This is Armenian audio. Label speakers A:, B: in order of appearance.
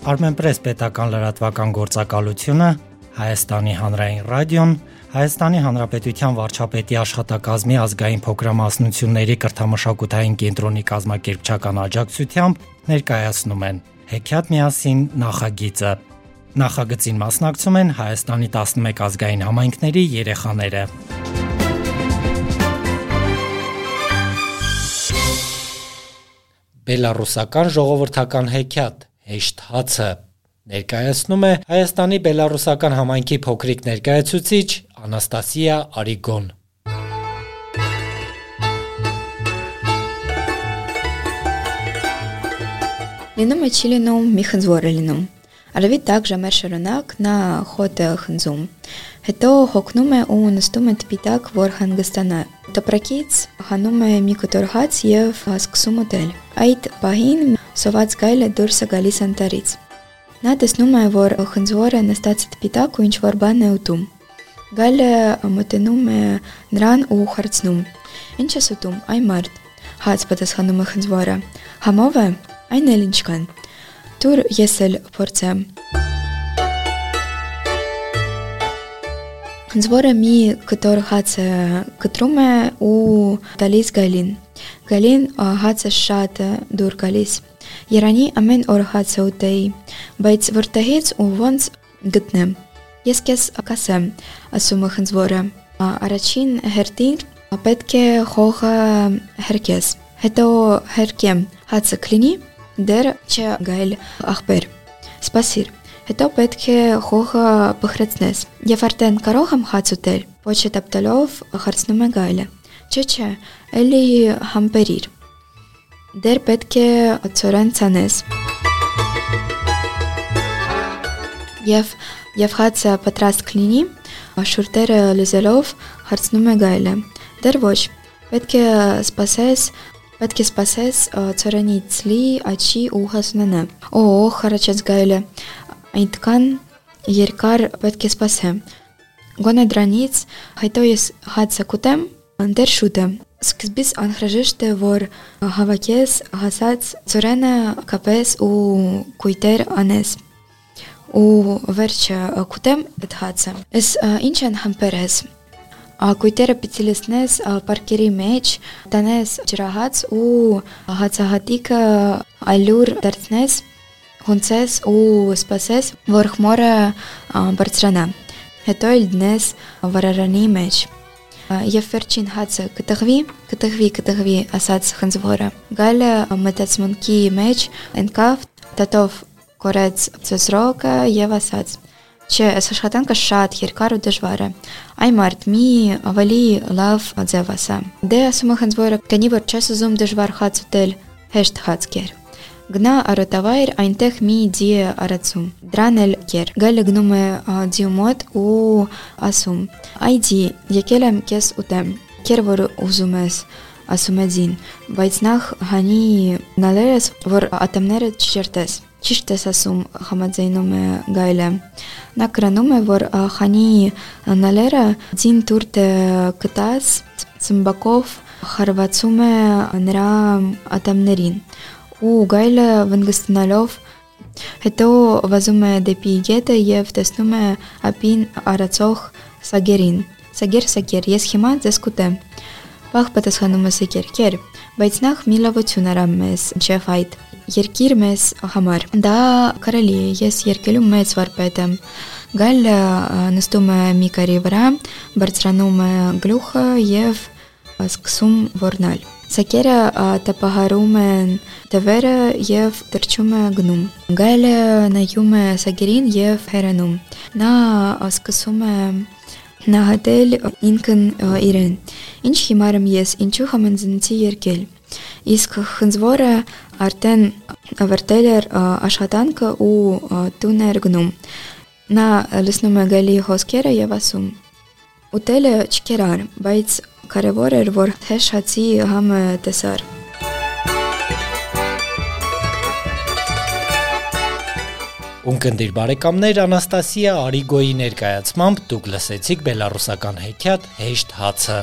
A: Armenpress պետական լրատվական գործակալությունը, Հայաստանի հանրային ռադիոն, Հայաստանի Հանրապետության վարչապետի աշխատակազմի ազգային փոքրամասնությունների կրթամշակութային կենտրոնի կազմակերպչական աջակցությամբ ներկայացնում են Հեքիաթ միասին նախագիծը։ Նախագծին մասնակցում են Հայաստանի 11 ազգային համայնքների երեխաները։ Բելարուսական ժողովրդական հեքիաթ հեշտ հացը ներկայացնում է Հայաստանի Բելարուսական համայնքի փոքրիկ ներկայացուցիչ Անաստասիա Արիգոն։
B: Լինում է չի լինում, մի խնձոր է լինում։ Արևի տակ ժամեր շարունակ նա խոտ է խնձում։ Հետո հոգնում է ու նստում է տպի տակ, որ հանգստանա։ Տպրակից հանում է մի կտոր հաց եւ սկսում ուտել։ Այդ պահին սոված գայլը դուրս է գալիս անտարից։ Նա տեսնում է, որ խնձորը նստած է տպի տակ ու ինչ որ բան է ուտում։ Գայլը մտնում է նրան ու խրցնում։ Ինչ ես ուտում, այ մարդ։ Հաց պատասխանում է խնձորը։ Համով է, այն էլ ինչքան։ Դուր ես էլ փորձեմ։ Հնձվորը մի կտոր հացը կտրում է ու տալիս գալին։ Գալին հացը շատ դուր գալիս։ Երանի ամեն օր հացը ուտեի, բայց որտեղից ու ոնց գտնեմ։ Ես քեզ կասեմ, ասում է խնձվորը։ Առաջին հերթին պետք է խողը հերկես։ Հետո հերկեմ հացը կլինի դեր չգայլ ախպեր։ Սպասիր։ Հետո պետք է խողը բխրեցնես։ Եվ արդեն կարող եմ հաց ուտել։ Ոչ տապտելով խրցնում է գայլը։ Չէ, չէ, էլի համբերիր։ Դեր պետք է ծորեն ցանես։ Եվ եւ հացը պատրաստ կլինի, շուրտերը լեզելով հարցնում է գայլը։ Դեր ոչ, պետք է սպասես Պետք է սպասես ծորենի ցլի աչի ու հասնանա։ Օ, խարաչած գայլը։ Այդքան երկար պետք է սպասեմ։ Գոնե դրանից հետո ես հացը կուտեմ, դեր շուտը։ Սկզբից անհրաժեշտ է որ հավաքես հասած ծորենը կապես ու կույտեր անես ու վերջը կուտեմ այդ հացը։ Ես ինչ են համբերես Կույտերը պիտի լցնես պարկերի մեջ, տանես ջրահաց ու հացահատիկը այլուր դարձնես, հունցես ու սպասես, որ խմորը բարձրանա։ Հետո էլ դնես վարարանի մեջ։ Եվ վերջին հացը կտղվի, կտղվի, կտղվի, ասաց խնձվորը։ Գալը մտածմունքի մեջ ընկավ, տատով կորեց ծծրոկը եւ ասաց. Չէ, այս աշխատանքը շատ երկար ու դժվար է։ Այ մարդ մի ավելի լավ ձև ասա։ Դե ասում եմ որ քանի որ չես ուզում դժվար հաց ուտել, հեշտ հաց կեր։ Գնա արոտավայր, այնտեղ մի ձի է արածում։ Դրան էլ կեր։ Գալը գնում է ձիու մոտ ու ասում. «Այ ձի, եկել եմ քեզ ուտեմ։ Կեր որ ուզում ես» ասում է ձին, բայց նախ հանի նալերես, որ ատամները չջերտես։ Ճիշտ ես ասում, համաձայնում է Գայլը։ Նա կրանում է, որ խանի նալերը ձին տուրտը կտած ծմբակով խարվածում է նրա ատամներին ու Գայլը վնգստանալով հետո վազում է դեպի գետը եւ տեսնում է ապին արածող սագերին։ Սագեր, սագեր, ես հիմա ձեզ կուտեմ։ Բախ պատասխանում է սագեր, կեր, բայց նախ մի լավություն արամ մեզ, չեվ այդ երկիր մեզ համար։ Դա կարելի է, ես երկելու մեծ վարպետ եմ։ Գալ նստում է մի կարի վրա, բարձրանում է գլուխը եւ սկսում ոռնալ։ Սակերը տպահարում են դվերը եւ դրճում է գնում։ Գալը նայում է սագերին եւ հերանում։ Նա սկսում է նահատել ինքն իրեն։ Ինչ հիմար եմ ես, ինչու համենձնեցի երկել։ Իսկ խնձվորը արդեն ավարտել էր աշխատանքը ու տուն էր գնում։ Նա լսնում է գալի խոսքերը եւ ասում. Ուտելը չկերար, բայց կարևոր էր, որ հեշացի համը տեսար։
A: Ունկնդիր բարեկամներ Անաստասիա Արիգոյի ներկայացմամբ դուք լսեցիք բելարուսական հեքիաթ հեշտ հացը։